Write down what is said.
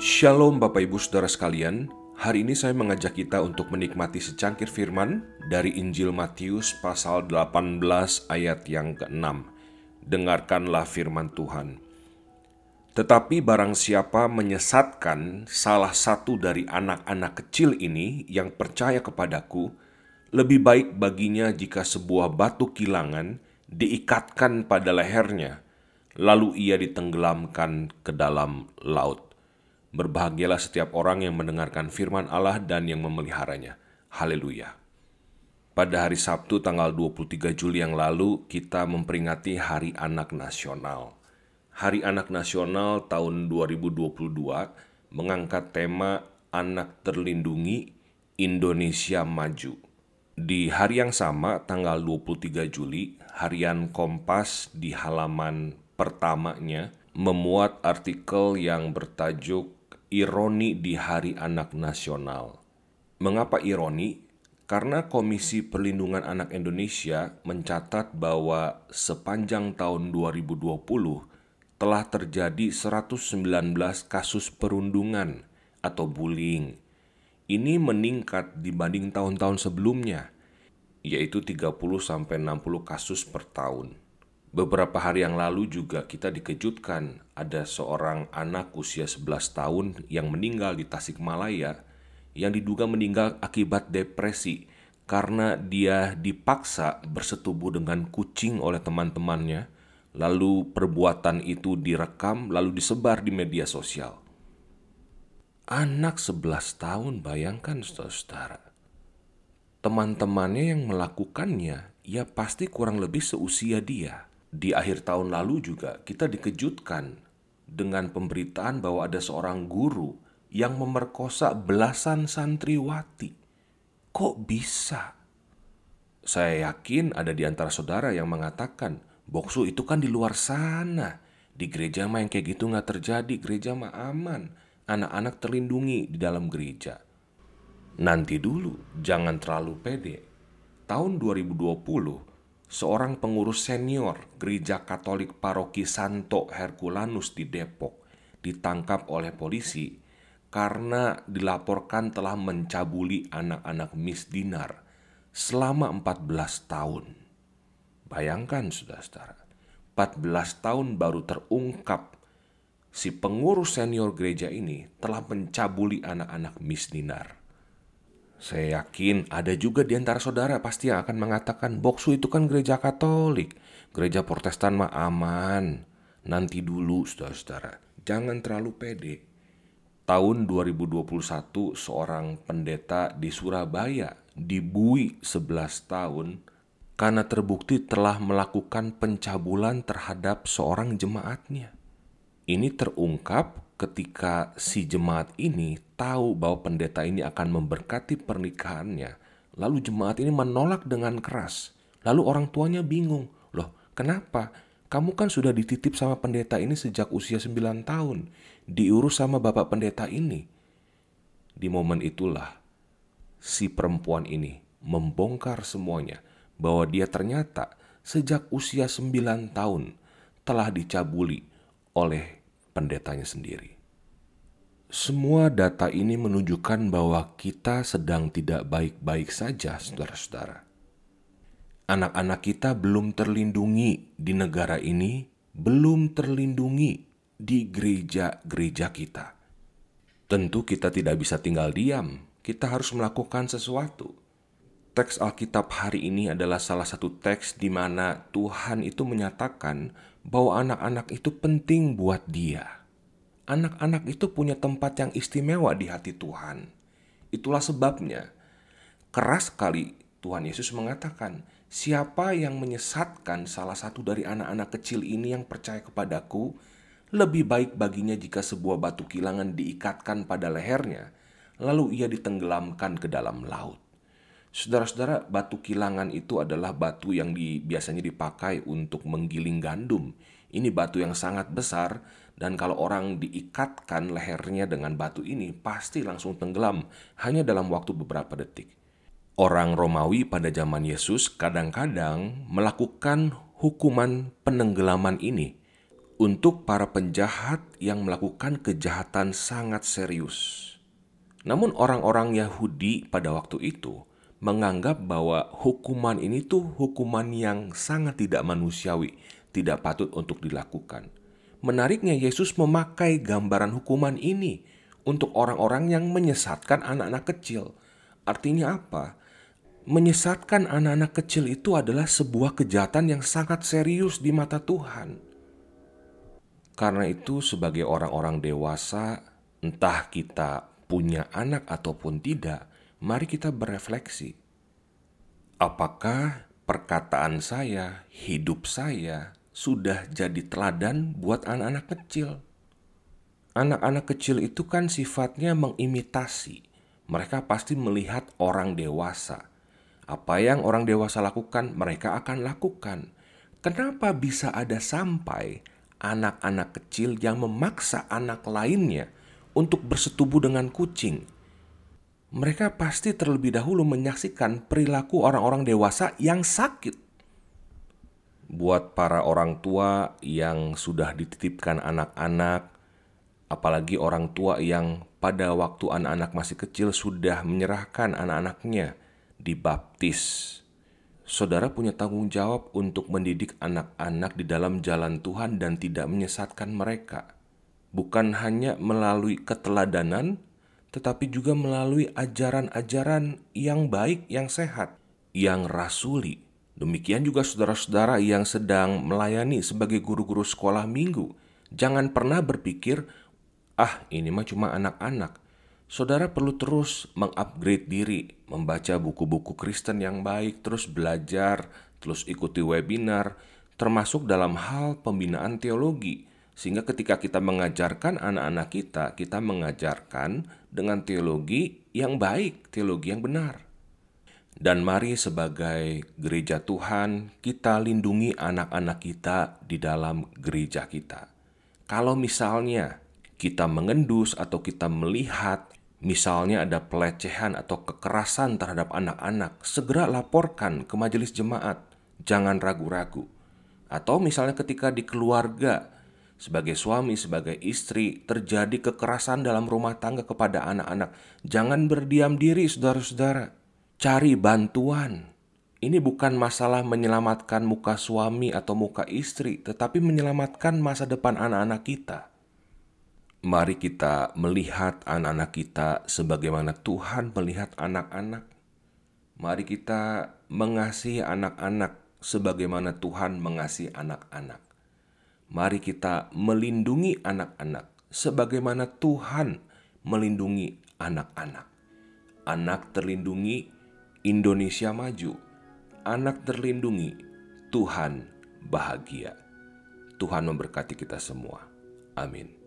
Shalom Bapak Ibu Saudara sekalian, hari ini saya mengajak kita untuk menikmati secangkir firman dari Injil Matius pasal 18 ayat yang ke-6. Dengarkanlah firman Tuhan. Tetapi barang siapa menyesatkan salah satu dari anak-anak kecil ini yang percaya kepadaku, lebih baik baginya jika sebuah batu kilangan diikatkan pada lehernya, lalu ia ditenggelamkan ke dalam laut. Berbahagialah setiap orang yang mendengarkan firman Allah dan yang memeliharanya. Haleluya. Pada hari Sabtu tanggal 23 Juli yang lalu, kita memperingati Hari Anak Nasional. Hari Anak Nasional tahun 2022 mengangkat tema Anak Terlindungi Indonesia Maju. Di hari yang sama, tanggal 23 Juli, harian Kompas di halaman pertamanya memuat artikel yang bertajuk ironi di Hari Anak Nasional. Mengapa ironi? Karena Komisi Perlindungan Anak Indonesia mencatat bahwa sepanjang tahun 2020 telah terjadi 119 kasus perundungan atau bullying. Ini meningkat dibanding tahun-tahun sebelumnya, yaitu 30 sampai 60 kasus per tahun. Beberapa hari yang lalu juga kita dikejutkan ada seorang anak usia 11 tahun yang meninggal di Tasikmalaya yang diduga meninggal akibat depresi karena dia dipaksa bersetubuh dengan kucing oleh teman-temannya lalu perbuatan itu direkam lalu disebar di media sosial. Anak 11 tahun bayangkan saudara-saudara. Teman-temannya yang melakukannya ya pasti kurang lebih seusia dia di akhir tahun lalu juga kita dikejutkan dengan pemberitaan bahwa ada seorang guru yang memerkosa belasan santriwati. Kok bisa? Saya yakin ada di antara saudara yang mengatakan, Boksu itu kan di luar sana. Di gereja mah yang kayak gitu nggak terjadi, gereja mah aman. Anak-anak terlindungi di dalam gereja. Nanti dulu, jangan terlalu pede. Tahun 2020, seorang pengurus senior Gereja Katolik Paroki Santo Herculanus di Depok ditangkap oleh polisi karena dilaporkan telah mencabuli anak-anak misdinar selama 14 tahun. Bayangkan saudara-saudara, 14 tahun baru terungkap si pengurus senior gereja ini telah mencabuli anak-anak misdinar. Saya yakin ada juga di antara saudara pasti yang akan mengatakan Boksu itu kan gereja Katolik, gereja Protestan mah aman. Nanti dulu saudara-saudara, jangan terlalu pede. Tahun 2021 seorang pendeta di Surabaya dibui 11 tahun karena terbukti telah melakukan pencabulan terhadap seorang jemaatnya. Ini terungkap ketika si jemaat ini tahu bahwa pendeta ini akan memberkati pernikahannya, lalu jemaat ini menolak dengan keras. Lalu orang tuanya bingung, loh kenapa? Kamu kan sudah dititip sama pendeta ini sejak usia 9 tahun, diurus sama bapak pendeta ini. Di momen itulah si perempuan ini membongkar semuanya bahwa dia ternyata sejak usia 9 tahun telah dicabuli oleh pendetanya sendiri. Semua data ini menunjukkan bahwa kita sedang tidak baik-baik saja, saudara-saudara. Anak-anak kita belum terlindungi di negara ini, belum terlindungi di gereja-gereja kita. Tentu, kita tidak bisa tinggal diam. Kita harus melakukan sesuatu. Teks Alkitab hari ini adalah salah satu teks di mana Tuhan itu menyatakan bahwa anak-anak itu penting buat Dia. Anak-anak itu punya tempat yang istimewa di hati Tuhan. Itulah sebabnya keras sekali Tuhan Yesus mengatakan, "Siapa yang menyesatkan salah satu dari anak-anak kecil ini yang percaya kepadaku, lebih baik baginya jika sebuah batu kilangan diikatkan pada lehernya, lalu ia ditenggelamkan ke dalam laut." Saudara-saudara, batu kilangan itu adalah batu yang di, biasanya dipakai untuk menggiling gandum. Ini batu yang sangat besar dan kalau orang diikatkan lehernya dengan batu ini pasti langsung tenggelam hanya dalam waktu beberapa detik. Orang Romawi pada zaman Yesus kadang-kadang melakukan hukuman penenggelaman ini untuk para penjahat yang melakukan kejahatan sangat serius. Namun, orang-orang Yahudi pada waktu itu menganggap bahwa hukuman ini tuh hukuman yang sangat tidak manusiawi, tidak patut untuk dilakukan. Menariknya, Yesus memakai gambaran hukuman ini untuk orang-orang yang menyesatkan anak-anak kecil. Artinya apa? Menyesatkan anak-anak kecil itu adalah sebuah kejahatan yang sangat serius di mata Tuhan. Karena itu, sebagai orang-orang dewasa, entah kita punya anak ataupun tidak, mari kita berefleksi. Apakah perkataan saya, hidup saya sudah jadi teladan buat anak-anak kecil? Anak-anak kecil itu kan sifatnya mengimitasi. Mereka pasti melihat orang dewasa. Apa yang orang dewasa lakukan, mereka akan lakukan. Kenapa bisa ada sampai anak-anak kecil yang memaksa anak lainnya untuk bersetubuh dengan kucing. Mereka pasti terlebih dahulu menyaksikan perilaku orang-orang dewasa yang sakit. Buat para orang tua yang sudah dititipkan anak-anak, apalagi orang tua yang pada waktu anak-anak masih kecil sudah menyerahkan anak-anaknya dibaptis saudara punya tanggung jawab untuk mendidik anak-anak di dalam jalan Tuhan dan tidak menyesatkan mereka. Bukan hanya melalui keteladanan, tetapi juga melalui ajaran-ajaran yang baik, yang sehat, yang rasuli. Demikian juga saudara-saudara yang sedang melayani sebagai guru-guru sekolah minggu. Jangan pernah berpikir, ah ini mah cuma anak-anak Saudara perlu terus mengupgrade diri, membaca buku-buku Kristen yang baik, terus belajar, terus ikuti webinar, termasuk dalam hal pembinaan teologi. Sehingga ketika kita mengajarkan anak-anak kita, kita mengajarkan dengan teologi yang baik, teologi yang benar. Dan mari sebagai gereja Tuhan, kita lindungi anak-anak kita di dalam gereja kita. Kalau misalnya kita mengendus atau kita melihat Misalnya ada pelecehan atau kekerasan terhadap anak-anak, segera laporkan ke majelis jemaat. Jangan ragu-ragu. Atau misalnya ketika di keluarga, sebagai suami, sebagai istri, terjadi kekerasan dalam rumah tangga kepada anak-anak, jangan berdiam diri, saudara-saudara. Cari bantuan. Ini bukan masalah menyelamatkan muka suami atau muka istri, tetapi menyelamatkan masa depan anak-anak kita. Mari kita melihat anak-anak kita sebagaimana Tuhan melihat anak-anak. Mari kita mengasihi anak-anak sebagaimana Tuhan mengasihi anak-anak. Mari kita melindungi anak-anak sebagaimana Tuhan melindungi anak-anak. Anak terlindungi, Indonesia maju. Anak terlindungi, Tuhan bahagia. Tuhan memberkati kita semua. Amin.